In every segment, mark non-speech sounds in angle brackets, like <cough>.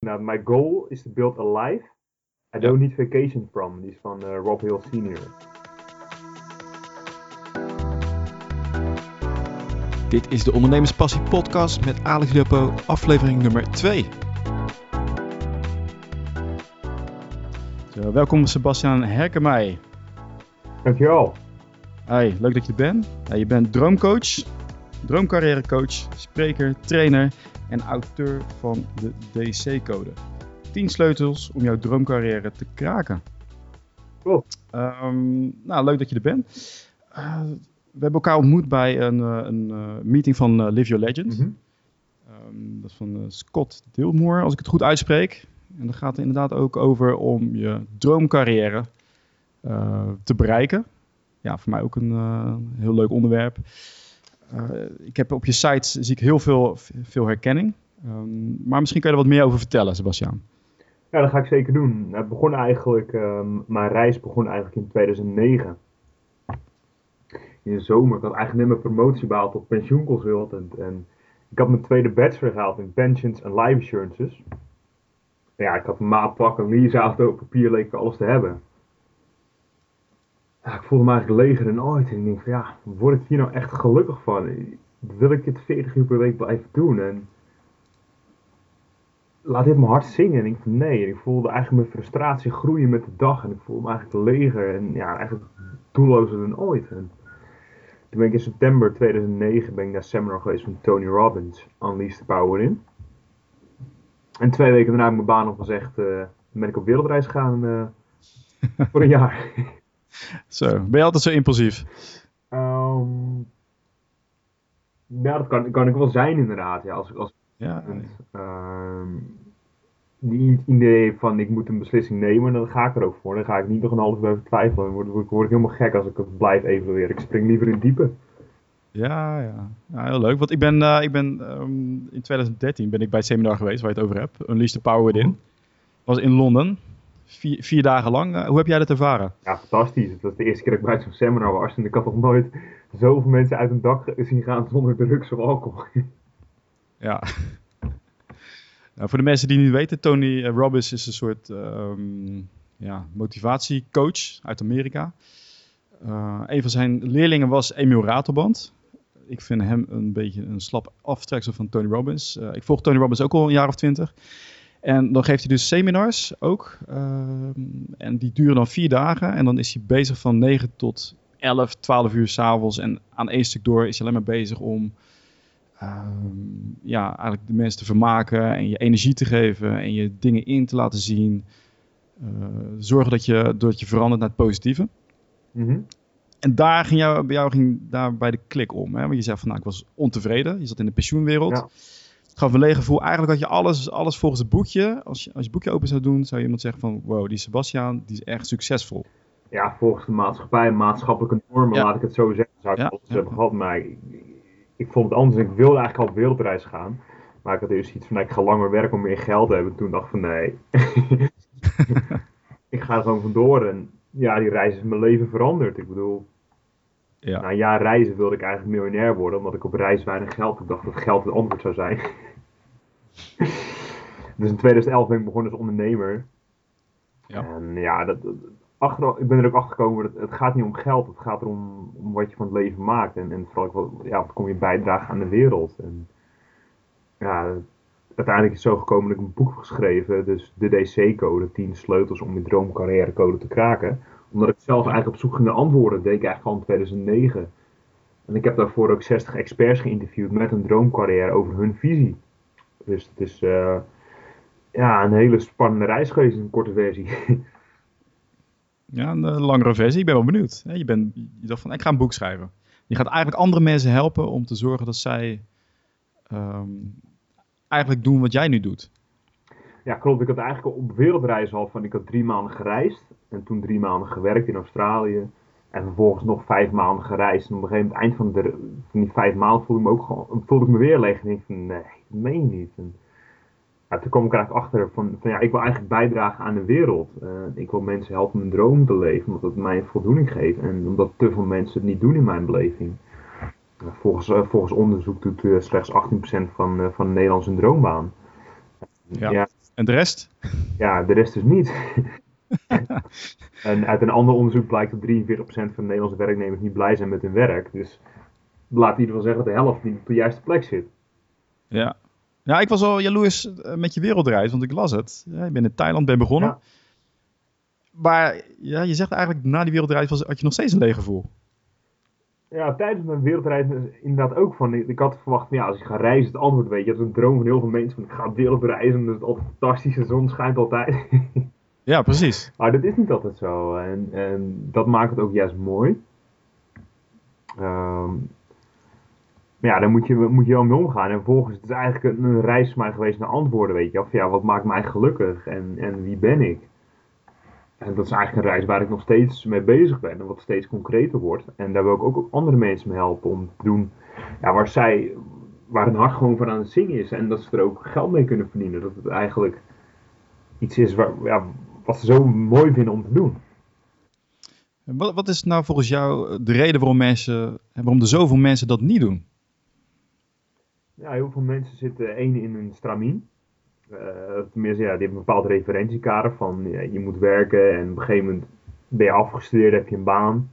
Nou, my goal is to build a life I don't need vacation from. Die is van uh, Rob Hill Sr. Dit is de Ondernemerspassie podcast met Alex Lepo, aflevering nummer 2. Zo, welkom Sebastian Herkemij. Dankjewel. Hi, leuk dat je er bent. Ja, je bent droomcoach, droomcarrièrecoach, spreker, trainer en auteur van de DC-code. 10 sleutels om jouw droomcarrière te kraken. Klopt. Um, nou, leuk dat je er bent. Uh, we hebben elkaar ontmoet bij een, uh, een uh, meeting van Live Your Legend. Mm -hmm. um, dat is van Scott Dilmore, als ik het goed uitspreek. En dat gaat er inderdaad ook over om je droomcarrière te bereiken. Ja, voor mij ook een heel leuk onderwerp. Ik heb op je site zie ik heel veel, veel herkenning. Um, maar misschien kun je er wat meer over vertellen, Sebastian. Ja, dat ga ik zeker doen. Begon eigenlijk, uh, mijn reis begon eigenlijk in 2009. In de zomer. Ik had eigenlijk net mijn promotie behaald tot pensioenconsultant. En ik had mijn tweede bachelor gehaald in pensions en life insurances. Ja, ik had een maatpak, een op papier leek alles te hebben. Ik voelde me eigenlijk leger dan ooit. En ik denk van ja, word ik hier nou echt gelukkig van? Wil ik dit 40 uur per week blijven doen? En laat dit mijn hart zingen. En ik van nee. Ik voelde eigenlijk mijn frustratie groeien met de dag. En ik voelde me eigenlijk leger. En ja, eigenlijk doellozer dan ooit. En toen ben ik in september 2009 ben ik naar seminar geweest van Tony Robbins. Unleash the Power In. En twee weken daarna heb ik mijn baan opgezegd. Uh, ben ik op wereldreis gegaan uh, voor een jaar. <laughs> Zo, ben je altijd zo impulsief? Um, ja, dat kan, kan ik wel zijn inderdaad. Ja, als, als ja. Uh, die idee van ik moet een beslissing nemen, dan ga ik er ook voor. Dan ga ik niet nog een half uur twijfelen. Dan word, word, ik helemaal gek als ik het blijf evalueren. Ik spring liever in diepe. Ja, ja. ja heel leuk. Want ik ben, uh, ik ben um, in 2013 ben ik bij het seminar geweest waar je het over hebt. Unleash the Power Within. was in Londen. Vier, vier dagen lang. Uh, hoe heb jij dat ervaren? Ja, fantastisch. Het was de eerste keer dat ik bij zo'n seminar was. En ik had nog nooit zoveel mensen uit een dak zien gaan zonder drugs of alcohol. <laughs> Ja. Nou, voor de mensen die niet weten, Tony eh, Robbins is een soort um, ja, motivatiecoach uit Amerika. Uh, een van zijn leerlingen was Emil Ratelband. Ik vind hem een beetje een slap aftreksel van Tony Robbins. Uh, ik volg Tony Robbins ook al een jaar of twintig. En dan geeft hij dus seminars ook. Uh, en die duren dan vier dagen. En dan is hij bezig van 9 tot 11, 12 uur s'avonds. En aan één stuk door is hij alleen maar bezig om um, ja, eigenlijk de mensen te vermaken en je energie te geven en je dingen in te laten zien. Uh, zorgen dat je, dat je verandert naar het positieve. Mm -hmm. En daar ging jou, bij jou ging daar bij de klik om. Hè? Want je zei van nou, ik was ontevreden. Je zat in de pensioenwereld. Ja. Gaf een leeg gevoel. Eigenlijk had je alles, alles volgens het boekje. Als je, als je het boekje open zou doen, zou je iemand zeggen van wow, die Sebastian, die is echt succesvol. Ja, volgens de maatschappij, maatschappelijke normen, ja. laat ik het zo zeggen, zou ik ja. alles hebben gehad. Maar ik vond het anders. Ik wilde eigenlijk al op wereldreis gaan. Maar ik had eerst iets van, nou, ik ga langer werken om meer geld te hebben. Toen dacht ik van, nee. <laughs> <laughs> ik ga er gewoon vandoor. En ja, die reis is mijn leven veranderd. Ik bedoel, ja. na een jaar reizen wilde ik eigenlijk miljonair worden. Omdat ik op reis weinig geld had. Ik dacht dat geld het antwoord zou zijn. <laughs> dus in 2011 ben ik begonnen als ondernemer. Ja. En ja, dat, achter, ik ben er ook achter gekomen dat het gaat niet om geld, het gaat erom om wat je van het leven maakt. En, en vooral ja, wat kom je bijdragen aan de wereld. En ja, uiteindelijk is het zo gekomen dat ik een boek heb geschreven, dus de DC-code, 10 sleutels om je droomcarrièrecode te kraken. Omdat ik zelf eigenlijk op zoek ging naar antwoorden, deed ik eigenlijk in 2009. En ik heb daarvoor ook 60 experts geïnterviewd met een droomcarrière over hun visie. Dus het is uh, ja, een hele spannende reis geweest in een korte versie. <laughs> Ja, een uh, langere versie. Ik ben wel benieuwd. Je, bent, je dacht van, ik ga een boek schrijven. Je gaat eigenlijk andere mensen helpen om te zorgen dat zij um, eigenlijk doen wat jij nu doet. Ja, klopt. Ik had eigenlijk op wereldreis al van, ik had drie maanden gereisd. En toen drie maanden gewerkt in Australië. En vervolgens nog vijf maanden gereisd. En op een gegeven moment, eind van, de, van die vijf maanden, voelde ik me ook gewoon, voelde ik me weer leeg. En ik van, nee, dat meen je niet. En, ja, toen kwam ik eigenlijk achter van, van ja, ik wil eigenlijk bijdragen aan de wereld. Uh, ik wil mensen helpen mijn droom te leven, omdat het mij voldoening geeft. En omdat te veel mensen het niet doen in mijn beleving. Uh, volgens, uh, volgens onderzoek doet slechts 18% van, van de Nederlandse droombaan. Ja. ja. En de rest? Ja, de rest dus niet. <laughs> en uit een ander onderzoek blijkt dat 43% van de Nederlandse werknemers niet blij zijn met hun werk. Dus laat in ieder geval zeggen dat de helft niet op de juiste plek zit. Ja. Ja, ik was al jaloers eh, met je wereldreis, want ik las het. Ja, je bent in Thailand ben begonnen. Ja. Maar ja, je zegt eigenlijk na die wereldreis was, had je nog steeds een leeg gevoel. Ja, tijdens mijn wereldreis inderdaad ook van. Ik had verwacht, ja, als ik ga reizen, het antwoord weet je. Dat is een droom van heel veel mensen. Van, ik ga wereldreizen, dat is altijd fantastisch. De zon schijnt altijd. <laughs> Ja, precies. maar dat is niet altijd zo. En, en dat maakt het ook juist mooi. Ehm, maar ja, daar moet je, moet je wel mee omgaan. En vervolgens het is eigenlijk een, een reis voor mij geweest naar antwoorden, weet je. Of ja, wat maakt mij gelukkig en, en wie ben ik? En dat is eigenlijk een reis waar ik nog steeds mee bezig ben en wat steeds concreter wordt. En daar wil ik ook andere mensen mee helpen om te doen ja, waar zij, waar hun hart gewoon van aan het zingen is. En dat ze er ook geld mee kunnen verdienen. Dat het eigenlijk iets is waar, ja, wat ze zo mooi vinden om te doen. Wat, wat is nou volgens jou de reden waarom, mensen, waarom er zoveel mensen dat niet doen? Ja, heel veel mensen zitten één in een stramien. Uh, tenminste, ja, die hebben een bepaald referentiekader van je moet werken en op een gegeven moment ben je afgestudeerd, heb je een baan.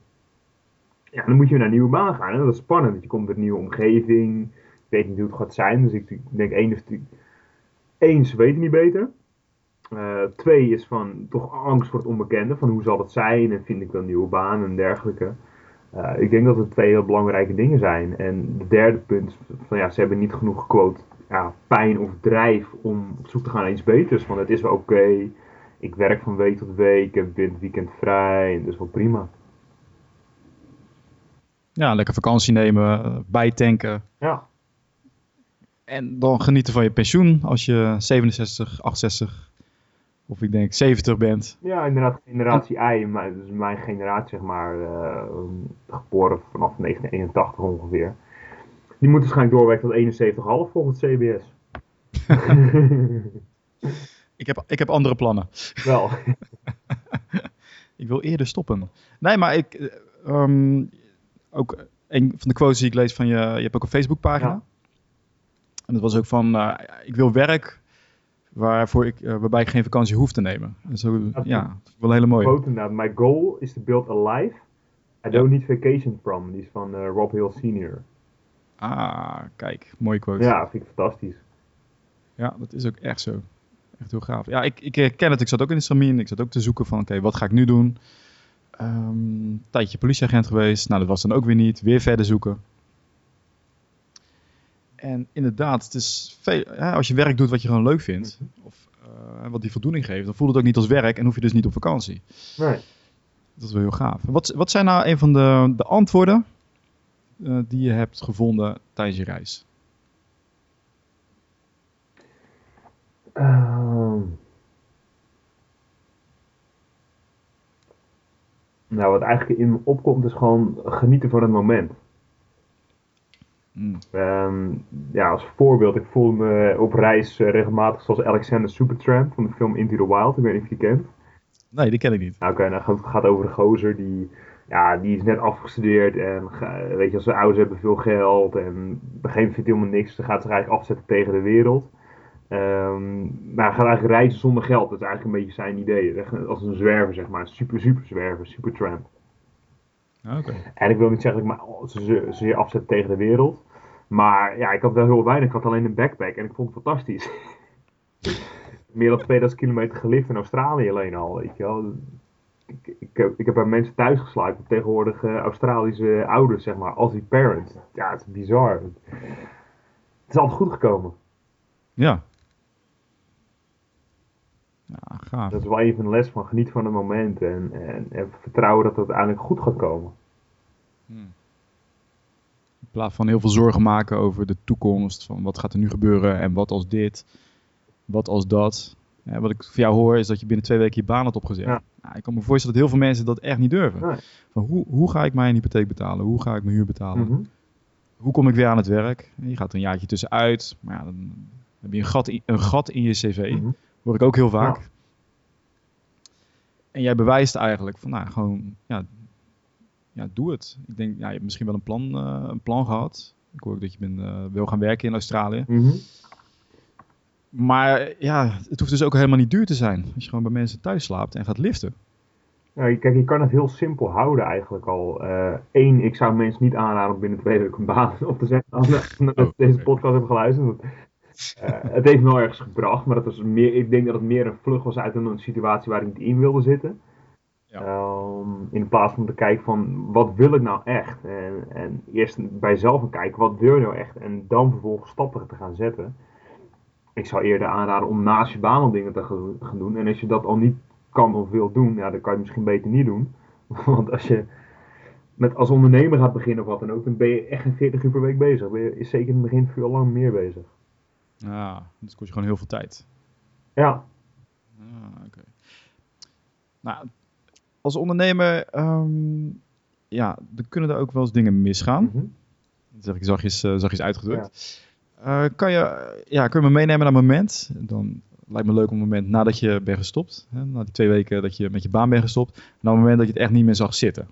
Ja, dan moet je naar een nieuwe baan gaan en dat is spannend, want je komt in een nieuwe omgeving, je weet niet hoe het gaat zijn, dus ik denk één is één, ze weten niet beter. Uh, twee is van toch angst voor het onbekende, van hoe zal het zijn en vind ik dan een nieuwe baan en dergelijke. Uh, ik denk dat het twee heel belangrijke dingen zijn. En de derde punt, van ja, ze hebben niet genoeg quote ja, pijn of drijf om op zoek te gaan naar iets beters. Want het is wel oké. Ik werk van week tot week. Ik heb het weekend vrij. En dat is wel prima. Ja, lekker vakantie nemen, bijtanken. Ja. En dan genieten van je pensioen als je 67, 68 of ik denk 70 bent. Ja, inderdaad, generatie I, dus mijn generatie zeg maar, uh, geboren vanaf 1981 ongeveer. Die moet waarschijnlijk doorwerken tot 71,5 volgens het CBS. <laughs> ik, heb, ik heb andere plannen. Wel. <laughs> ik wil eerder stoppen. Nee, maar ik... Um, ook een van de quotes die ik lees van je... Je hebt ook een Facebookpagina. Ja. En dat was ook van... Uh, ik wil werk waarvoor ik, uh, waarbij ik geen vakantie hoef te nemen. En zo, ja, dat is wel hele mooi. Quote inderdaad. My goal is to build a life I don't need vacation from. Die is van uh, Rob Hill Sr. Ah, kijk, mooie quote. Ja, vind ik fantastisch. Ja, dat is ook echt zo. Echt heel gaaf. Ja, ik, ik herken het. Ik zat ook in de Samin. Ik zat ook te zoeken van, oké, wat ga ik nu doen? Um, een tijdje politieagent geweest. Nou, dat was dan ook weer niet. Weer verder zoeken. En inderdaad, het is veel, ja, als je werk doet wat je gewoon leuk vindt, of uh, wat die voldoening geeft, dan voelt het ook niet als werk en hoef je dus niet op vakantie. Nee. Dat is wel heel gaaf. Wat, wat zijn nou een van de, de antwoorden uh, die je hebt gevonden tijdens je reis? Uh, nou, wat eigenlijk in me opkomt is gewoon genieten van het moment. Mm. Um, ja, als voorbeeld, ik voel me op reis uh, regelmatig zoals Alexander Supertramp van de film Into the Wild. Ik weet niet of je die kent. Nee, die ken ik niet. Nou, Oké, okay, nou, het gaat over een gozer die, ja, die is net afgestudeerd en weet je, als zijn ouders hebben veel geld en op een gegeven moment vindt hij helemaal niks. Dan gaat zich eigenlijk afzetten tegen de wereld. Um, maar hij gaat eigenlijk reizen zonder geld. Dat is eigenlijk een beetje zijn idee. Als een zwerver, zeg maar. Super, super zwerver, super tramp. Okay. En ik wil niet zeggen dat ik me ze, ze afzet tegen de wereld. Maar ja, ik had wel heel weinig. Ik had alleen een backpack en ik vond het fantastisch. <laughs> Meer dan 2000 kilometer gelift in Australië alleen al, weet je wel. Ik, ik, ik heb bij mensen thuis geslagen, tegenwoordig uh, Australische ouders, zeg maar, als die parents. Ja, het is bizar. Het is altijd goed gekomen. Ja. Ja, gaaf. Dat is wel even een les van geniet van het moment en, en, en vertrouwen dat het uiteindelijk goed gaat komen. Hmm. In plaats van heel veel zorgen maken over de toekomst, van wat gaat er nu gebeuren en wat als dit, wat als dat. Ja, wat ik van jou hoor is dat je binnen twee weken je baan had opgezet. Ja. Nou, ik kan me voorstellen dat heel veel mensen dat echt niet durven. Van hoe, hoe ga ik mijn hypotheek betalen? Hoe ga ik mijn huur betalen? Mhm. Hoe kom ik weer aan het werk? Je gaat een jaartje tussenuit, maar ja, dan heb je een gat in, een gat in je cv. Mhm. Hoor ik ook heel vaak. Ja. En jij bewijst eigenlijk van, nou, gewoon, ja, ja doe het. Ik denk, ja, je hebt misschien wel een plan, eh, een plan gehad. Ik hoor ook dat je bent, eh, wil gaan werken in Australië. Mhm. Maar ja, het hoeft dus ook helemaal niet duur te zijn. Als je gewoon bij mensen thuis slaapt en gaat liften. Nou, kijk, je kan het heel simpel houden eigenlijk al. Eén, ik zou mensen niet aanraden om binnen twee weken een baan op te zetten. Als <laughs> oh, deze podcast hebben geluisterd. het heeft me wel ergens gebracht, maar dat was meer, ik denk dat het meer een vlucht was uit een, situatie waar ik niet in wilde zitten. Ja. Um, in plaats van te kijken van wat wil ik nou echt? En, en eerst bij jezelf kijken wat wil je nou echt? En dan vervolgens stappen te gaan zetten. Ik zou eerder aanraden om naast je baan al dingen te gaan doen. En als je dat al niet kan of wil doen, ja, dan kan je het misschien beter niet doen. <laughs> Want als je met als ondernemer gaat beginnen of wat dan ook, dan ben je echt geen 40 uur per week bezig. Ben je zeker in het begin veel lang meer bezig. Ja, dus kost je gewoon heel veel tijd. Ja. Ah, oké. Nou, als ondernemer, um, ja, dan kunnen er ook wel eens dingen misgaan. Mm -hmm. Dat zeg ik zachtjes, uh, zachtjes uitgedrukt. Ja. Uh, kan, je, ja, kun je me meenemen naar een moment? Dan lijkt me leuk op een moment nadat je bent gestopt. Hè, na die twee weken dat je met je baan bent gestopt. Na een moment dat je het echt niet meer zag zitten.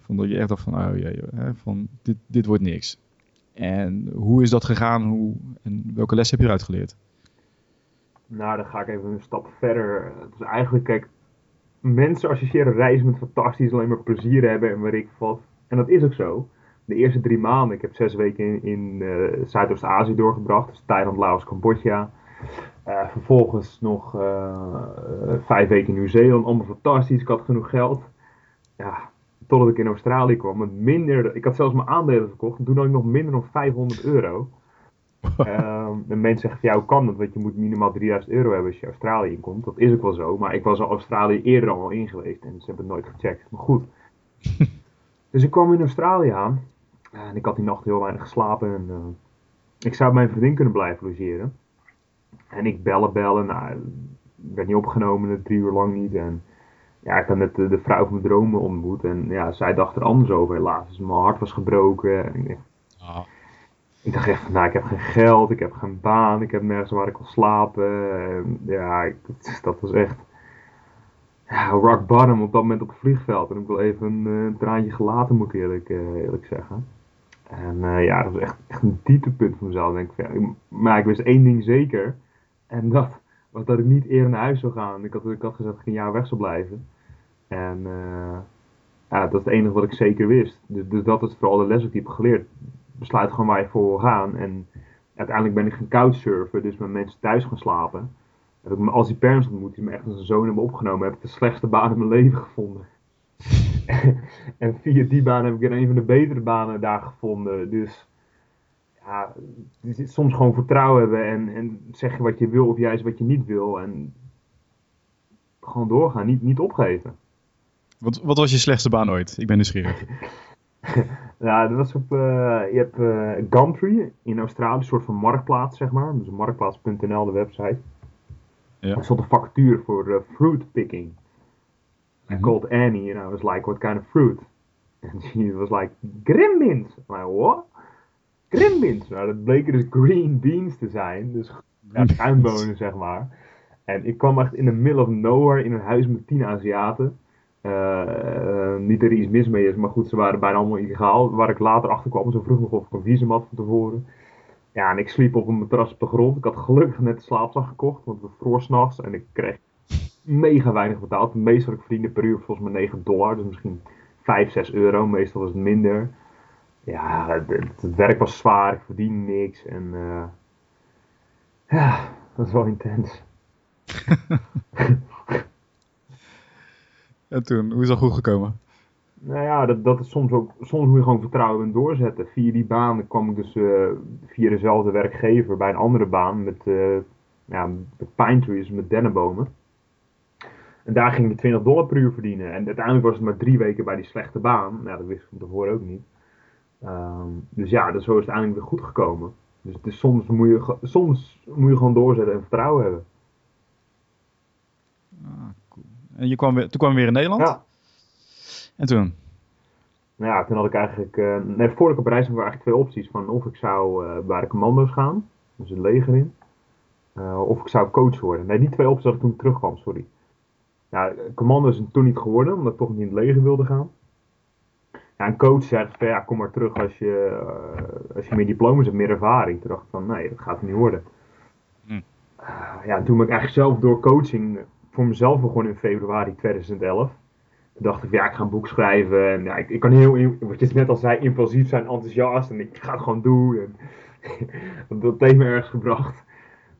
Vond dat je echt dacht van, oh jee, hè, van dit, dit wordt niks. En hoe is dat gegaan? Hoe, en welke les heb je eruit geleerd? Nou, dan ga ik even een stap verder. Het is eigenlijk, kijk, mensen associëren reizen met fantastisch, alleen maar plezier hebben en waar ik wat. En dat is ook zo. De eerste drie maanden, ik heb zes weken in, in uh, Zuidoost-Azië doorgebracht, dus Thailand, Laos, Cambodja. Uh, vervolgens nog uh, vijf weken in Nieuw-Zeeland, allemaal fantastisch, ik had genoeg geld. Ja, totdat ik in Australië kwam met minder, ik had zelfs mijn aandelen verkocht toen had ik nog minder dan 500 euro. <laughs> um, en mensen zeggen, ja, hoe kan dat? Want je moet minimaal 3000 euro hebben als je Australië inkomt. Dat is ook wel zo, maar ik was al Australië eerder al in geweest en ze hebben het nooit gecheckt. Maar goed. <laughs> dus ik kwam in Australië aan en ik had die nacht heel weinig geslapen en uh, ik zou mijn vriendin kunnen blijven logeren. En ik bellen, bellen, nou, werd niet opgenomen, drie uur lang niet. En ja, ik had net de, de, vrouw van mijn dromen ontmoet en ja, zij dacht er anders over helaas. Dus mijn hart was gebroken. En ik, ah. ik dacht echt, nou, ik heb geen geld, ik heb geen baan, ik heb nergens waar ik kon slapen. En, ja, ik, dat was echt ja, rock bottom op dat moment op het vliegveld. En ik wil even een, een traantje gelaten, moet ik eerlijk, eerlijk zeggen. En uh, ja, dat was echt, echt een dieptepunt voor mezelf. Denk ik, maar ik wist één ding zeker. En dat was dat ik niet eerder naar huis zou gaan. Ik had, ik had gezegd dat ik een jaar weg zou blijven. En uh, ja, dat is het enige wat ik zeker wist. Dus, dus dat is vooral de les die ik heb geleerd. Besluit gewoon waar je voor wil gaan. En uiteindelijk ben ik gaan couchsurfen, dus met mensen thuis gaan slapen. Als die parents ontmoet, die me echt als een zoon hebben opgenomen, heb ik de slechtste baan in mijn <laughs> leven gevonden. <laughs> en via die baan heb ik een van de betere banen daar gevonden. Dus ja, soms gewoon vertrouwen hebben en, en zeggen wat je wil of juist wat je niet wil. En gewoon doorgaan, niet, niet opgeven. Wat, wat was je slechtste baan ooit? Ik ben nieuwsgierig. <laughs> <laughs> ja, dat was op, uh, je hebt uh, Gumtree in Australië, een soort van marktplaats, zeg maar. Dus marktplaats.nl, de website. Ja. Er stond een vacature voor uh, fruit picking. I called Annie and I was like, what kind of fruit? And <laughs> she was like, Grimbins. I'm like, what? Grimbins. Nou, dat bleken dus green beans te zijn. Dus <laughs> ja, tuinbonen, zeg maar. En ik kwam echt in the middle of nowhere in een huis met tien Aziaten. Uh, niet dat er iets mis mee is, maar goed, ze waren bijna allemaal illegaal. Waar ik later achter kwam, ze vroeg nog of ik een visum had van tevoren. Ja, en ik sliep op een matras op de grond. Ik had gelukkig net de slaapzak gekocht, want het vroor s'nachts. En ik kreeg mega weinig betaald. Het meeste wat ik verdiende per uur volgens mij 9 dollar. Dus misschien 5, 6 euro. Meestal was het minder. Ja, het, het werk was zwaar. Ik verdiende niks. En uh, ja, dat was wel intens. <laughs> en toen, hoe is dat goed gekomen? Nou ja, dat, dat is soms ook, soms moet je gewoon vertrouwen en doorzetten. Via die baan kwam ik dus uh, via dezelfde werkgever bij een andere baan met, uh, ja, met pine trees, met dennenbomen. En daar ging ik 20 dollar per uur verdienen. En uiteindelijk was het maar drie weken bij die slechte baan. Nou, dat wist ik van tevoren ook niet. Um, dus ja, dus zo is het uiteindelijk weer goed gekomen. Dus, dus soms, moet je, soms moet je gewoon doorzetten en vertrouwen hebben. Ah, cool. En je kwam weer, toen kwam je weer in Nederland? Ja. En toen? Nou ja, toen had ik eigenlijk... Uh, nee, voordat ik op reis waren eigenlijk twee opties. Van of ik zou uh, bij de commando's gaan. Dus het leger in. Uh, of ik zou coach worden. Nee, die twee opties dat ik toen terugkwam, sorry. Ja, commando is toen niet geworden, omdat ik toch niet in het leger wilde gaan. Ja, een coach zegt van ja, kom maar terug als je, als je meer diploma's hebt, meer ervaring. Toen dacht ik van nee, dat gaat niet worden. Hm. ja, toen ben ik eigenlijk zelf door coaching voor mezelf begonnen in februari 2011. Toen dacht ik, ja, ik ga een boek schrijven. En ja, ik, ik kan heel, wat je net al zei, impulsief zijn, enthousiast. En ik ga het gewoon doen. En <laughs> dat heeft me ergens gebracht.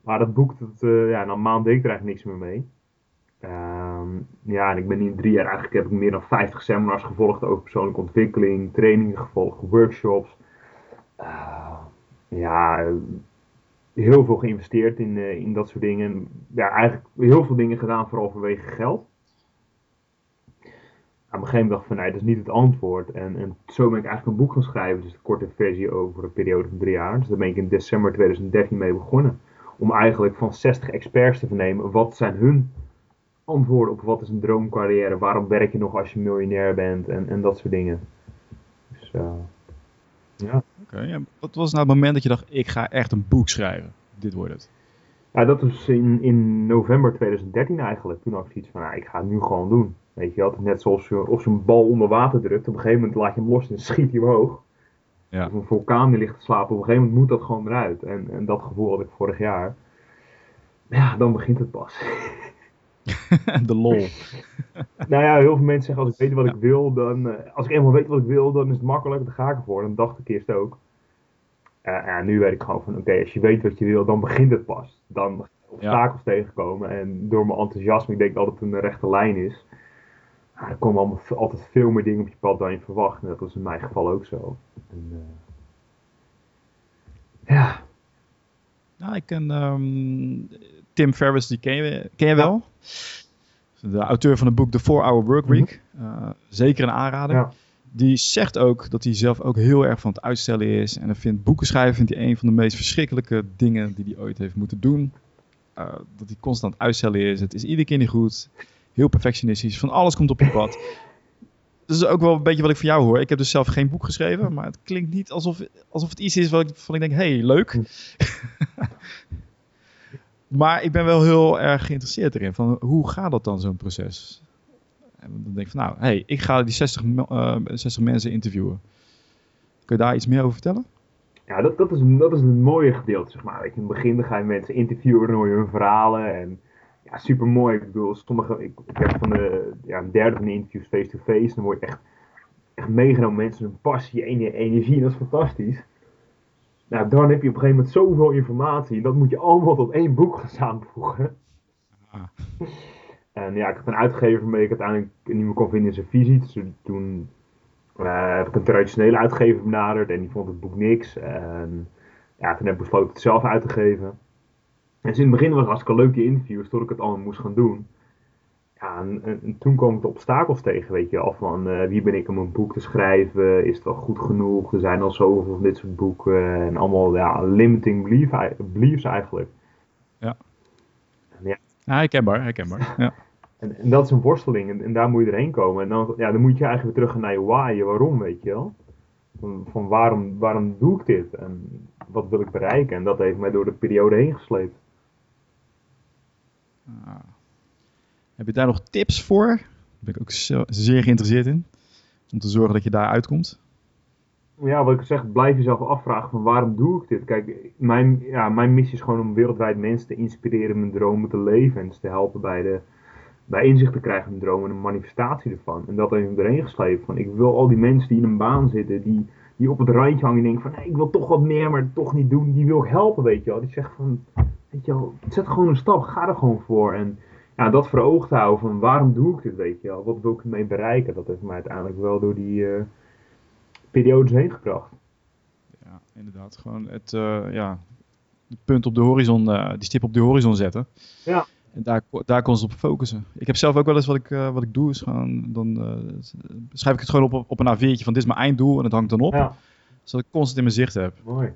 Maar dat boek, dat, uh, ja, na een maand deed ik er eigenlijk niks meer mee. Um, ja, en ik ben in drie jaar eigenlijk heb ik meer dan 50 seminars gevolgd over persoonlijke ontwikkeling, trainingen gevolgd, workshops. Uh, ja, heel veel geïnvesteerd in, uh, in dat soort dingen. Ja, eigenlijk heel veel dingen gedaan, vooral vanwege geld. Aan een gegeven dacht van, nee, dat is niet het antwoord. En, en zo ben ik eigenlijk een boek gaan schrijven, dus de korte versie over een periode van drie jaar. Dus daar ben ik in december 2013 mee begonnen. Om eigenlijk van 60 experts te vernemen, wat zijn hun antwoorden op wat is een droomcarrière, waarom werk je nog als je miljonair bent en, en dat soort dingen. Dus, uh, ja. Oké, ja. wat was nou het moment dat je dacht, ik ga echt een boek schrijven? Dit wordt het. Ja, dat was in, in november 2013 eigenlijk. Toen had ik zoiets van, nou, ik ga het nu gewoon doen. Weet je, altijd net zoals je, of je een bal onder water drukt. Op een gegeven moment laat je hem los en schiet hij omhoog. Ja. Of een vulkaan die ligt te slapen. Op een gegeven moment moet dat gewoon eruit. En, en dat gevoel had ik vorig jaar. Ja, dan begint het pas. <laughs> <laughs> de lol. <laughs> nou ja, heel veel mensen zeggen als ik weet wat ik wil, dan. Uh, als ik eenmaal weet wat ik wil, dan is het makkelijk, dan ga ik ervoor. Dan dacht ik eerst ook. Uh, ja, nu weet ik gewoon van oké, als je weet wat je wil, dan begint het pas. Dan obstakels ja. tegenkomen. En door mijn enthousiasme, ik denk dat het een rechte lijn is. Ja, er komen allemaal, altijd veel meer dingen op je pad dan je verwacht. En dat was in mijn geval ook zo. En, uh, ja. Nou, ik um, Tim Ferriss, die ken je, ken je wel. De auteur van het boek The 4-Hour Workweek. Mm -hmm. uh, zeker een aanrader. Ja. Die zegt ook dat hij zelf ook heel erg van het uitstellen is. En hij vindt boeken schrijven vindt hij een van de meest verschrikkelijke dingen die hij ooit heeft moeten doen. Uh, dat hij constant uitstellen is. Het is iedere keer niet goed. Heel perfectionistisch. Van alles komt op je pad. <laughs> Dat is ook wel een beetje wat ik van jou hoor. Ik heb dus zelf geen boek geschreven. Maar het klinkt niet alsof, alsof het iets is wat ik, van ik denk, hey, leuk. <laughs> Maar ik ben wel heel erg geïnteresseerd erin. Van hoe gaat dat dan, zo'n proces? En dan denk ik van, nou, hey, ik ga die 60, uh, 60 mensen interviewen. Kun je daar iets meer over vertellen? Ja, dat, dat, is, dat is een mooie gedeelte, zeg maar. In het begin ga je mensen interviewen, dan hoor je hun verhalen. En ja, super mooi. Ik bedoel, sommige, ik, ik heb van de ja, een derde van de interviews face-to-face. -face, dan word je echt, echt meegenomen. Mensen hun passie, energie, en dat is fantastisch. Nou, dan heb je op een gegeven moment zoveel informatie. Dat moet je allemaal tot één boek gaan samenvoegen. Ah. En ja, ik had een uitgever waarmee ik uiteindelijk niet meer kon vinden in zijn visie. Dus toen uh, heb ik een traditionele uitgever benaderd en die vond het boek niks. En ja, toen heb ik besloten het zelf uit te geven. En dus in het begin was het hartstikke leuk die interviews, tot ik het allemaal moest gaan doen. Ja, en, en, toen kwam ik de obstakels tegen, weet je al van uh, wie ben ik om een boek te schrijven, is het wel goed genoeg, er zijn al zoveel van dit soort boeken en allemaal ja, limiting belief, beliefs eigenlijk. Ja. En ja. ja, herkenbaar, herkenbaar. Ja. <laughs> en, en dat is een worsteling en, en, daar moet je erheen komen en dan, ja, dan moet je eigenlijk weer terug naar je why, je waarom, weet je wel. Van, van waarom, waarom doe ik dit en wat wil ik bereiken en dat heeft mij door de periode heen gesleept. Ah. Heb je daar nog tips voor? Daar ben ik ook zeer geïnteresseerd in. Om te zorgen dat je daar uitkomt. Ja, wat ik zeg, blijf jezelf afvragen van waarom doe ik dit? Kijk, mijn, ja, mijn missie is gewoon om wereldwijd mensen te inspireren mijn dromen te leven. En te helpen bij, de, bij inzicht te krijgen in dromen en een manifestatie ervan. En dat heeft erin geslepen. Van, ik wil al die mensen die in een baan zitten, die, die op het randje hangen en denken van... Hey, ik wil toch wat meer, maar toch niet doen. Die wil ik helpen, weet je wel. Die zegt van, weet je wel, zet gewoon een stap, ga er gewoon voor. En ja, dat voor te houden van waarom doe ik dit, weet je wel. Wat wil ik ermee bereiken? Dat heeft mij uiteindelijk wel door die uh, periodes heen gebracht. Ja, inderdaad. Gewoon het, uh, ja, het punt op de horizon, uh, die stip op de horizon zetten. Ja. En daar, daar constant op focussen. Ik heb zelf ook wel eens wat ik, wat ik doe, is gewoon, dan schrijf ik het gewoon op, op een A4'tje van dit is mijn einddoel en het hangt dan op. Ja. Zodat ik constant in mijn zicht heb. Mooi.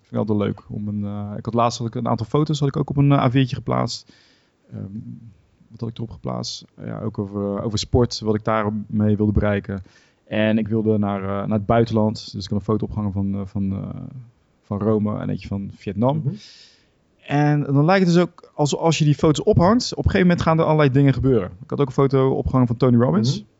Vind ik altijd leuk. Om een, ik had laatst had ik een aantal foto's had ik ook op een A4'tje geplaatst. Um, wat had ik erop geplaatst? Ja, ook over, over sport, wat ik daarmee wilde bereiken. En ik wilde naar, uh, naar het buitenland. Dus ik had een foto opgehangen van, uh, van, uh, van Rome en eentje van Vietnam. Mm -hmm. En dan lijkt het dus ook alsof als je die foto's ophangt, op een gegeven moment gaan er allerlei dingen gebeuren. Ik had ook een foto opgehangen van Tony Robbins. Mm -hmm.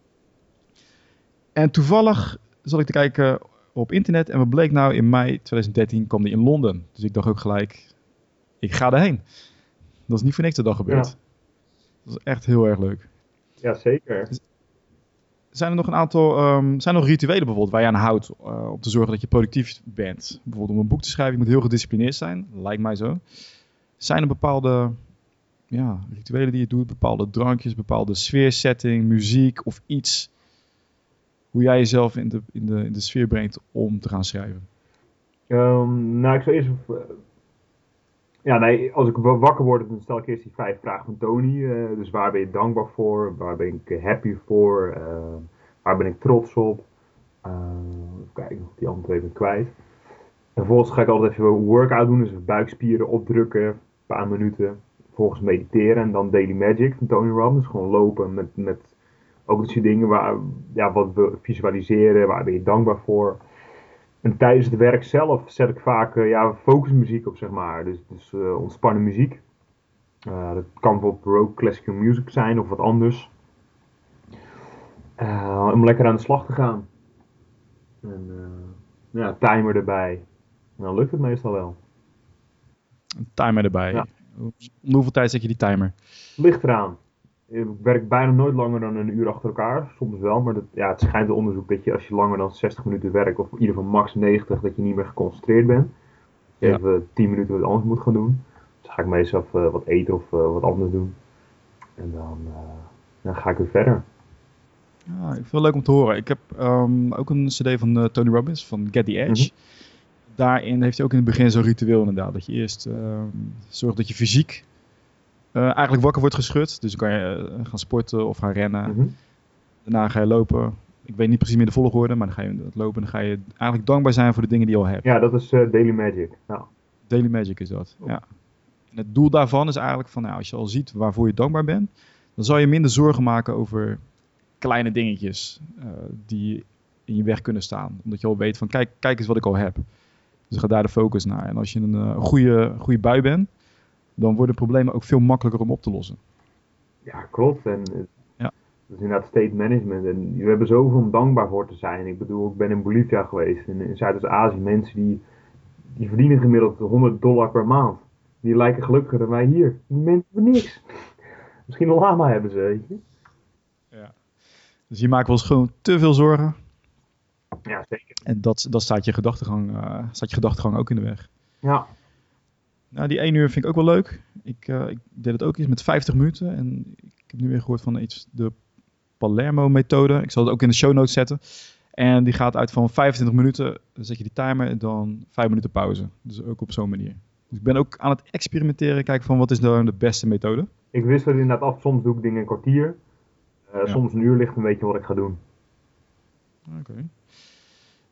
En toevallig zat ik te kijken op internet en wat bleek nou in mei 2013 kwam die in Londen. Dus ik dacht ook gelijk, ik ga erheen. Dat is niet voor niks de dag gebeurd. Dat is echt heel erg leuk. Ja, zeker. Zijn er nog een aantal um, zijn er nog rituelen bijvoorbeeld waar je aan houdt uh, om te zorgen dat je productief bent? Bijvoorbeeld om een boek te schrijven, je moet heel gedisciplineerd zijn, lijkt mij zo. Zijn er bepaalde ja, rituelen die je doet, bepaalde drankjes, bepaalde sfeersetting, muziek of iets hoe jij jezelf in de, in de, in de sfeer brengt om te gaan schrijven? Um, nou, ik zou eerst. Uh, ja, nee, als ik wakker word, dan stel ik eerst die vijf vragen van Tony. Uh, dus waar ben je dankbaar voor? Waar ben ik happy voor? Uh, waar ben ik trots op? even kijken, nog die andere twee kwijt. En vervolgens ga ik altijd even een workout doen, dus buikspieren opdrukken, een paar minuten. Vervolgens mediteren en dan Daily Magic van Tony Robbins. Gewoon lopen met, met ook dat je dingen waar, ja, wat we visualiseren, waar ben je dankbaar voor. En tijdens het werk zelf zet ik vaak uh, ja, focusmuziek op, zeg maar. Dus, dus uh, ontspannen muziek. Uh, dat kan bijvoorbeeld rock classical music zijn of wat anders. om lekker aan de slag te gaan. En ja, timer erbij. En dan lukt het meestal wel. Een timer erbij. Ja. Om hoeveel tijd zet je die timer? Ligt eraan. Ik werk bijna nooit langer dan een uur achter elkaar. Soms wel, maar dat, ja, het schijnt de onderzoek dat je als je langer dan 60 minuten werkt, of in ieder geval max 90, dat je niet meer geconcentreerd bent. Ja. Even 10 minuten wat anders moet gaan doen. Dus ga ik meestal uh, wat eten of uh, wat anders doen. En dan, uh, dan ga ik weer verder. Ja, ik vind het leuk om te horen. Ik heb um, ook een cd van Tony Robbins, van Get the Edge. Mm -hmm. Daarin heeft hij ook in het begin zo'n ritueel inderdaad. Dat je eerst zorgt dat je fysiek uh, eigenlijk wakker wordt geschud. Dus dan kan je uh, gaan sporten of gaan rennen. Mm -hmm. Daarna ga je lopen. Ik weet niet precies meer de volgorde, maar dan ga je dat lopen. Dan ga je eigenlijk dankbaar zijn voor de dingen die je al hebt. Ja, dat is uh, Daily Magic. Ja. Daily Magic is dat, oh. ja. En het doel daarvan is eigenlijk van, nou, als je al ziet waarvoor je dankbaar bent, dan zal je minder zorgen maken over kleine dingetjes die in je weg kunnen staan. Omdat je al weet van, kijk, kijk eens wat ik al heb. Dus ga daar de focus naar. En als je een goede, goede bui bent, dan worden problemen ook veel makkelijker om op te lossen. Ja, klopt. En ja. dat is inderdaad state management. En we hebben zoveel om dankbaar voor te zijn. Ik bedoel, ik ben in Bolivia geweest, in, in Zuidoost-Azië. Mensen die, die verdienen gemiddeld 100 dollar per maand. Die lijken gelukkiger dan wij hier. Die mensen hebben niks. <laughs> Misschien een lama hebben ze, weet je. Ja. Dus je maakt wel eens gewoon te veel zorgen. Ja, zeker. En dat, dat staat, je gedachtegang, uh, staat je gedachtegang ook in de weg. Ja. Nou, die 1 uur vind ik ook wel leuk. Ik, uh, ik deed het ook eens met 50 minuten. En ik heb nu weer gehoord van iets, de Palermo-methode. Ik zal het ook in de show notes zetten. En die gaat uit van 25 minuten, dan zet je die timer en dan 5 minuten pauze. Dus ook op zo'n manier. Dus ik ben ook aan het experimenteren, kijken van wat is nou de beste methode. Ik wist het inderdaad af, soms doe ik dingen een kwartier. Uh, ja. Soms een uur ligt een beetje wat ik ga doen. Oké. Okay.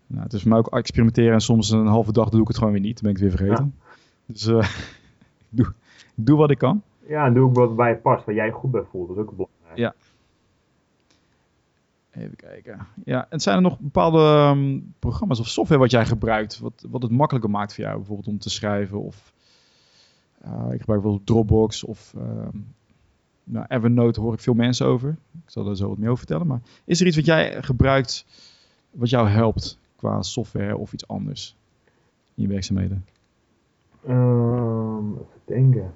Nou, het is voor mij ook experimenteren en soms een halve dag doe ik het gewoon weer niet. Dan ben ik het weer vergeten. Ja. Dus uh, <laughs> ik, doe, ik doe wat ik kan. Ja, en doe ook wat bij je past, waar jij goed bij voelt. Dat is ook belangrijk. Ja. Even kijken. Ja, en zijn er nog bepaalde um, programma's of software wat jij gebruikt, wat, wat het makkelijker maakt voor jou, bijvoorbeeld om te schrijven? Of uh, ik gebruik bijvoorbeeld Dropbox of um, nou, Evernote hoor ik veel mensen over. Ik zal er zo wat meer over vertellen. Maar is er iets wat jij gebruikt wat jou helpt qua software of iets anders in je werkzaamheden? Um, even denken.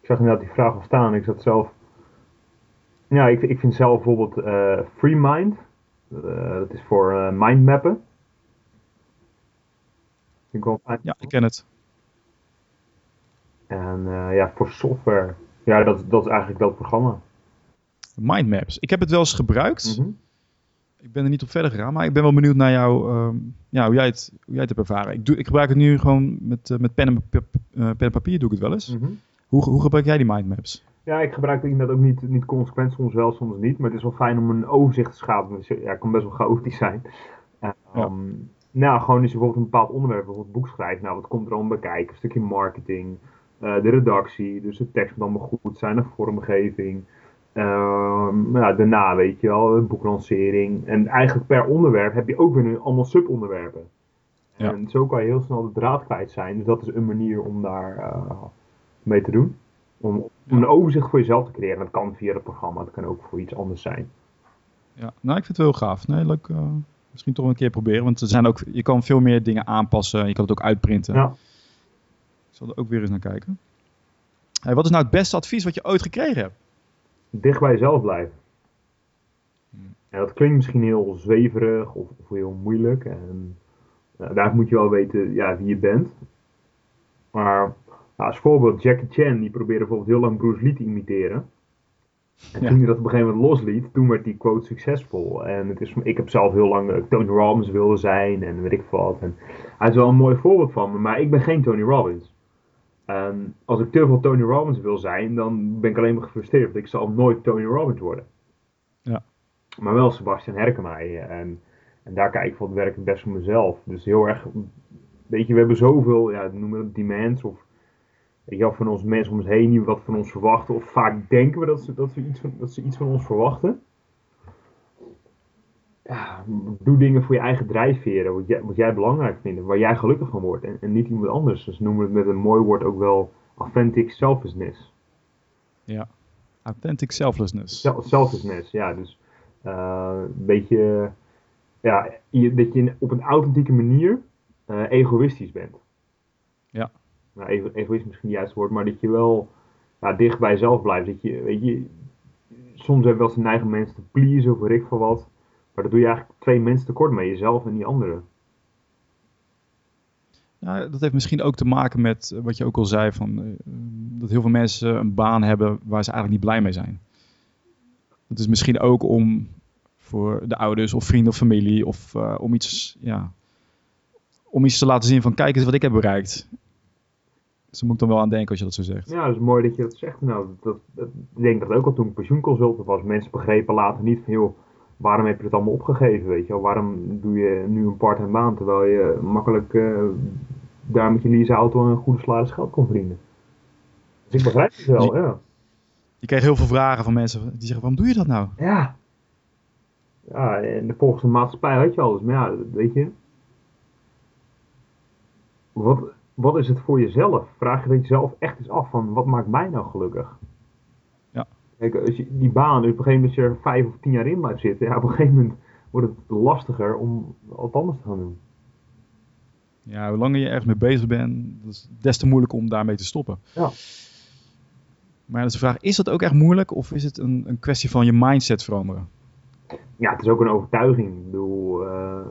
Ik zag inderdaad die vraag al staan. Ik zat zelf. Ja, ik, ik vind zelf bijvoorbeeld uh, FreeMind. Uh, dat is voor uh, mindmappen. Ik wel fijn. Ja, ik ken het. En ja, voor software. Ja, dat, dat is eigenlijk dat programma. Mindmaps. Ik heb het wel eens gebruikt. Mm -hmm ik ben er niet op verder gegaan, maar ik ben wel benieuwd naar jou, um, ja, hoe, jij het, hoe jij het hebt ervaren. Ik, doe, ik gebruik het nu gewoon met, uh, met pen, en, uh, pen en papier, doe ik het wel eens. Mm -hmm. hoe, hoe gebruik jij die mindmaps? Ja, ik gebruik het inderdaad ook niet, niet consequent, soms wel, soms niet. Maar het is wel fijn om een overzicht te schapen. Ja, het kan best wel chaotisch zijn. Um, ja. Nou, gewoon als je bijvoorbeeld een bepaald onderwerp, bijvoorbeeld boek schrijft. Nou, wat komt er allemaal bij kijken? Een stukje marketing, uh, de redactie. Dus de tekst moet allemaal goed zijn, de vormgeving. Ja, daarna, weet je wel, een boeklancering. En eigenlijk per onderwerp heb je ook weer allemaal subonderwerpen. Ja. En zo kan je heel snel de draad kwijt zijn. Dus dat is een manier om daar uh, mee te doen. Om, een overzicht voor jezelf te creëren. Dat kan via het programma, dat kan ook voor iets anders zijn. Ja, nou ik vind het heel gaaf. Nee, leuk. Uh, misschien toch een keer proberen. Want er zijn ook, je kan veel meer dingen aanpassen. Je kan het ook uitprinten. Ja. zal er ook weer eens naar kijken. Hey, wat is nou het beste advies wat je ooit gekregen hebt? Dicht bij jezelf blijven. En dat klinkt misschien heel zweverig of, of heel moeilijk. En uh, daar moet je wel weten ja, wie je bent. Maar nou, als voorbeeld, Jackie Chan, die probeerde bijvoorbeeld heel lang Bruce Lee te imiteren. En Ja. toen hij dat op een gegeven moment losliet, toen werd die quote succesvol. En het is, ik heb zelf heel lang eh, Tony Robbins willen zijn en weet ik wat. En hij is wel een mooi voorbeeld van me, maar ik ben geen Tony Robbins. En als ik te veel Tony Robbins wil zijn, dan ben ik alleen maar gefrustreerd. Want ik zal nooit Tony Robbins worden. Ja. Maar wel Sebastian Herkenmij. En, en daar kijk ik van het werk best voor mezelf. Dus heel erg, weet je, we hebben zoveel, ja, noemen we het demands of weet je van ons mensen om ons heen die wat van ons verwachten. Of vaak denken we dat ze, dat, we iets van, dat ze iets van ons verwachten. Ja, doe dingen voor je eigen drijfveren, wat jij, wat jij belangrijk vindt, waar jij gelukkig van wordt en, en niet iemand anders. Dus noemen we het met een mooi woord ook wel authentic selflessness. Ja. Authentic selflessness. Sel- Selflessness, ja. Dus eh, een beetje, ja, je, dat je op een authentieke manier eh, egoïstisch bent. Ja. Nou, ego, egoïst is misschien niet het juiste woord, maar dat je wel ja, dicht bij jezelf blijft. Dat je, weet je, soms hebben we wel eens de neiging mensen te pleasen of weet ik veel wat. Maar dat doe je eigenlijk twee mensen tekort mee, jezelf en die anderen. Dat heeft misschien ook te maken met eh, wat je ook al zei, van, eh, dat heel veel mensen een baan hebben waar ze eigenlijk niet blij mee zijn. Het is misschien ook om voor de ouders of vrienden of familie of eh, om iets, ja, om iets te laten zien van kijk eens wat ik heb bereikt. Dus daar moet ik dan wel aan denken als je dat zo zegt. Ja, dat is mooi dat je dat zegt. Nou, dat, dat, ik denk dat ook al toen ik pensioenconsultant was, mensen begrepen later niet van, joh, waarom heb je het allemaal opgegeven, weet je wel? Waarom doe je nu een part-time baan, terwijl je makkelijk eh, daar met je leaseauto een goede salaris geld kon verdienen? Dus ik begrijp het wel, Die- ja. Je krijgt heel veel vragen van mensen die zeggen waarom doe je dat nou? Ja. Ja, en volgens de maatschappij had je alles, maar ja, weet je. Wat, wat is het voor jezelf? Vraag je dat jezelf echt eens af van, wat maakt mij nou gelukkig? Kijk, als je die baan, dus op een gegeven moment als je er vijf of tien jaar in blijft zitten, ja, op een gegeven moment wordt het lastiger om wat anders te gaan doen. Ja, hoe langer je ergens mee bezig bent, dat is des te moeilijker om daarmee te stoppen. Ja. Maar dat is de vraag, is dat ook echt moeilijk of is het een, een kwestie van je mindset veranderen? Ja, het is ook een overtuiging. Ik bedoel, eh,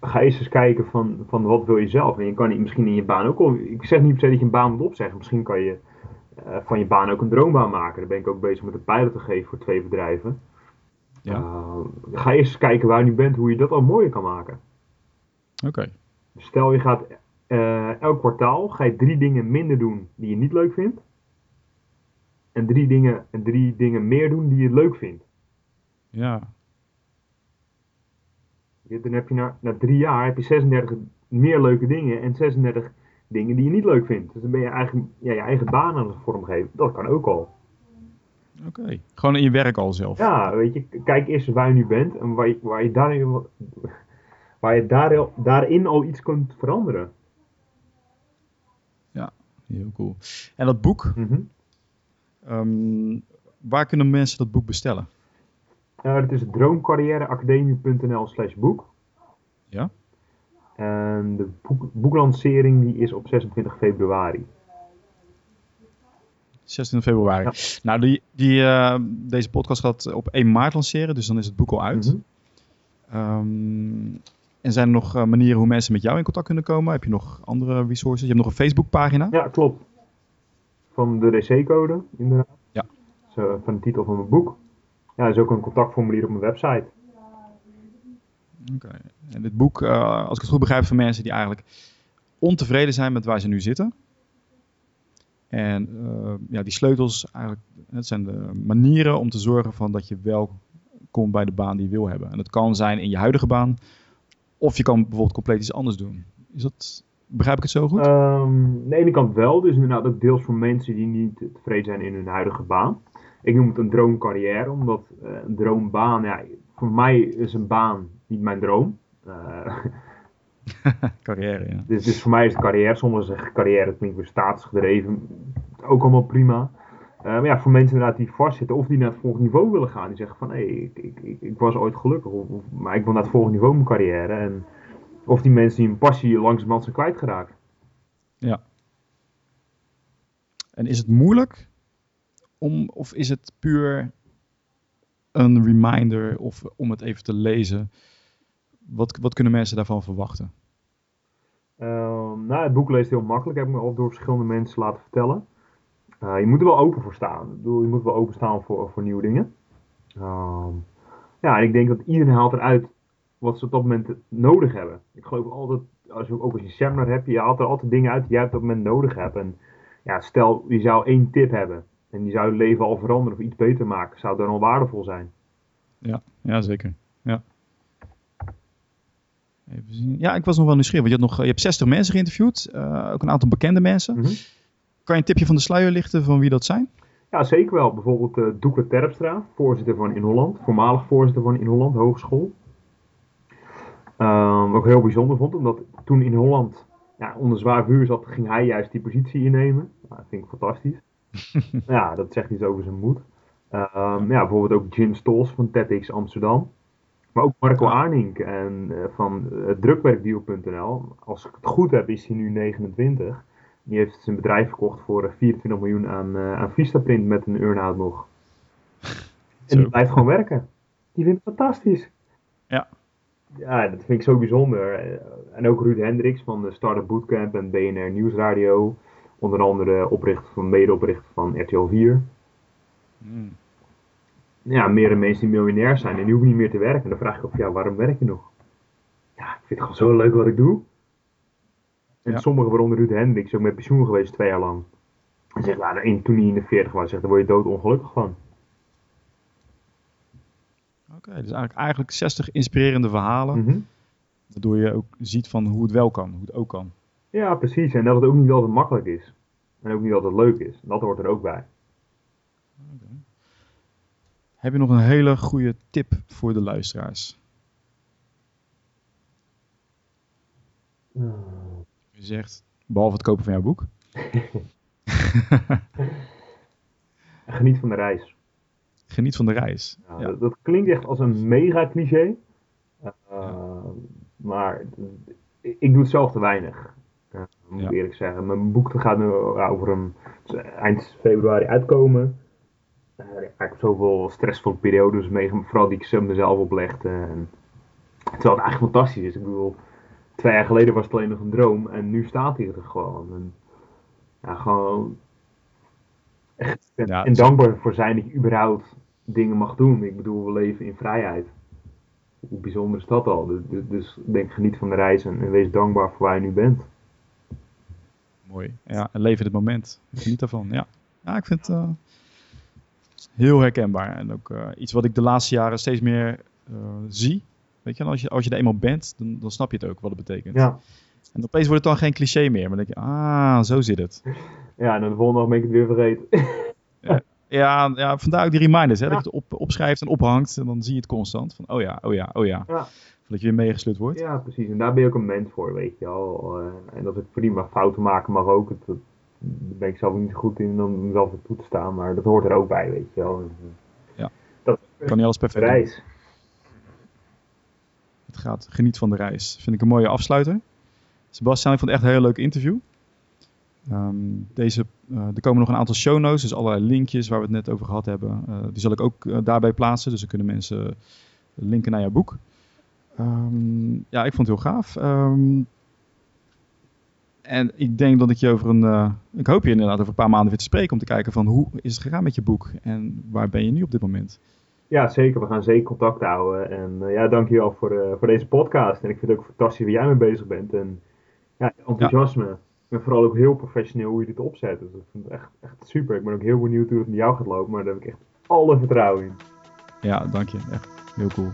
ga eens eens kijken van, van wat wil je zelf. En je kan misschien in je baan ook al, ik zeg niet per se dat je een baan moet opzeggen. Misschien kan je eh, van je baan ook een droombaan maken. Daar ben ik ook bezig met een pilot te geven voor twee bedrijven. Ja. Eh, ga eens kijken waar je nu bent, hoe je dat al mooier kan maken. Oké. Stel je gaat eh, elk kwartaal ga je drie dingen minder doen die je niet leuk vindt. En drie dingen, en drie dingen meer doen die je leuk vindt. Ja. Je- Dan heb je na, na drie jaar heb je 36 meer leuke dingen en 36 dingen die je niet leuk vindt. Dus dan ben je eigenlijk ja, je eigen baan aan het vormgeven. Dat kan ook al. Oké. Gewoon in je werk al zelf. Ja, weet je, kijk eerst waar je nu bent en waar je, waar je, daarin, waar je daarin, daarin al iets kunt veranderen. Heel cool. En dat boek, ehm, waar kunnen mensen dat boek bestellen? Eh, dat is droomcarrièreacademie.nl slash boek. Ja? En de boek, boeklancering die is op 26 februari. 26 februari. Ja. Nou, die, die, eh, deze podcast gaat op 1 maart lanceren, dus dan is het boek al uit. Mhm. Ehm, en zijn er nog eh, manieren hoe mensen met jou in contact kunnen komen? Heb je nog andere resources? Je hebt nog een Facebookpagina? Ja, klopt. Van de DC-code, inderdaad. Ja. Dus, eh, van de titel van mijn boek. Ja, er is ook een contactformulier op mijn website. En dit boek, eh, als ik het goed begrijp, van mensen die eigenlijk ontevreden zijn met waar ze nu zitten. En eh, ja, die sleutels, eigenlijk, het zijn de manieren om te zorgen van dat je wel komt bij de baan die je wil hebben. En dat kan zijn in je huidige baan, of je kan bijvoorbeeld compleet iets anders doen. Is dat, begrijp ik het zo goed? Ehm, aan de ene kant wel, dus inderdaad ook deels voor mensen die niet tevreden zijn in hun huidige baan. Ik noem het een droomcarrière, omdat eh, een droombaan, ja, voor mij is een baan niet mijn droom. Eh, <laughs> Carrière, ja. dus, dus voor mij is het carrière, sommigen zeggen carrière, dat klinkt weer staatsgedreven, ook allemaal prima. Eh, maar ja, voor mensen inderdaad die vastzitten of die naar het volgende niveau willen gaan, die zeggen van hé, ik, ik, ik, ik was ooit gelukkig, of, of- maar ik wil naar het volgende niveau in mijn carrière. En, of die mensen die hun passie langzamerhand zijn kwijtgeraakt. Ja. En is het moeilijk om, of is het puur een reminder of om het even te lezen? Wat, wat kunnen mensen daarvan verwachten? Ehm, nou, het boek leest heel makkelijk, heb ik me al door verschillende mensen laten vertellen. Uh, je moet er wel open voor staan. Ik bedoel, je moet wel openstaan voor, voor nieuwe dingen. Ehm, ja, ik denk dat iedereen haalt eruit wat ze op dat moment nodig hebben. Ik geloof altijd, als je, ook als je seminar hebt, je haalt er altijd dingen uit die jij op dat moment nodig hebt. En ja, stel, je zou één tip hebben en die zou je leven al veranderen of iets beter maken. Zou dan al waardevol zijn? Ja, ja zeker. Ja. Even zien. Ja, ik was nog wel nieuwsgierig. Want je, had nog, je hebt 60 mensen geïnterviewd, uh, ook een aantal bekende mensen. Mm -hmm. Kan je een tipje van de sluier lichten van wie dat zijn? Ja, zeker wel. Bijvoorbeeld uh, Doeke Terpstra, voorzitter van In Holland, voormalig voorzitter van In Holland Hogeschool. Um, wat ik heel bijzonder vond, omdat toen In Holland ja, onder zwaar vuur zat, ging hij juist die positie innemen. Nou, dat vind ik fantastisch. <laughs> ja, dat zegt iets over zijn moed. Um, ja, bijvoorbeeld ook Jim Stols van TEDx Amsterdam. Maar ook Marco Arnink en, uh, van uh, drukwerkdeal.nl. Als ik het goed heb, is hij nu 29. Die heeft zijn bedrijf verkocht voor 24 miljoen aan, aan Vistaprint met een earn-out nog. <laughs> En die blijft gewoon werken. Die vindt het fantastisch. Ja. Ja, dat vind ik zo bijzonder. En ook Ruud Hendricks van de Startup Bootcamp en BNR Nieuwsradio. Onder andere oprichter van, medeoprichter van RTL 4. Mm. Ja, meerdere mensen die miljonair zijn en die hoeven niet meer te werken. En dan vraag ik of ja, waarom werk je nog? Ja, ik vind het gewoon zo leuk wat ik doe. En Ja. sommigen, waaronder Ruud Hendricks, ook met pensioen geweest twee jaar lang. En zegt, één toen hij in de 40 was, zegt, daar word je doodongelukkig van. Oké, dus eigenlijk, eigenlijk 60 inspirerende verhalen. Mhm. Waardoor je ook ziet van hoe het wel kan, hoe het ook kan. Ja, precies. En dat het ook niet altijd makkelijk is. En ook niet altijd leuk is. Dat hoort er ook bij. Heb je nog een hele goede tip voor de luisteraars? Je zegt, behalve het kopen van jouw boek. <laughs> Geniet van de reis. Geniet van de reis. Ja, Ja. Dat, dat klinkt echt als een mega cliché. Uh, maar ik, ik doe het zelf te weinig. Moet ik Ja. eerlijk zeggen. Mijn boek gaat nu over een eind februari uitkomen. Uh, ik heb zoveel stressvolle periodes meegemaakt, vooral die ik ze mezelf oplegde. En, terwijl het eigenlijk fantastisch is. Ik bedoel, twee jaar geleden was het alleen nog een droom en nu staat hij er gewoon. En, ja, gewoon echt en, Ja, en dankbaar voor zijn dat je überhaupt dingen mag doen. Ik bedoel, we leven in vrijheid. Hoe bijzonder is dat al? Dus, dus, dus denk, geniet van de reis en, en wees dankbaar voor waar je nu bent. Mooi. Ja, en leef in het moment. Geniet daarvan. Ja, ja ik vind het eh, heel herkenbaar. En ook eh, iets wat ik de laatste jaren steeds meer eh, zie. Weet je, en als je, als je er eenmaal bent, dan, dan snap je het ook wat het betekent. Ja, En opeens wordt het dan geen cliché meer. Maar dan denk je, ah, zo zit het. ja en dan de volgende dag ben ik het weer vergeten. Ja, ja vandaar ook die reminders. Hè, Ja. Dat je het op, opschrijft en ophangt. En dan zie je het constant. Van, oh ja, oh ja, oh ja. Ja. Dat je weer meegesleurd wordt. ja, precies. En daar ben je ook een mens voor, weet je wel. Eh, en dat ik prima fouten maken mag ook. Dat, ben ik zelf niet zo goed in om mezelf toe te staan. Maar dat hoort er ook bij, weet je wel. En, eh, Ja. Dat Kan niet alles perfect doen. reis. Het gaat, geniet van de reis. Vind ik een mooie afsluiter. Sebastian, ik vond het echt een heel leuk interview. Ehm, deze, eh, er komen nog een aantal show notes, dus allerlei linkjes waar we het net over gehad hebben. Die zal ik ook daarbij plaatsen, dus dan kunnen mensen linken naar jouw boek. Ehm, ja, ik vond het heel gaaf. Ehm, en ik denk dat ik je over een, eh, ik hoop je inderdaad over een paar maanden weer te spreken om te kijken van hoe is het gegaan met je boek en waar ben je nu op dit moment? Ja, zeker. We gaan zeker contact houden. En eh, ja, dankjewel voor, eh, voor deze podcast. En ik vind het ook fantastisch waar jij mee bezig bent. En ja, enthousiasme. En vooral ook heel professioneel hoe je dit opzet. Dus ik vind het echt, echt super. Ik ben ook heel benieuwd hoe het met jou gaat lopen. Maar daar heb ik echt alle vertrouwen in. Ja, dank je. Echt heel cool.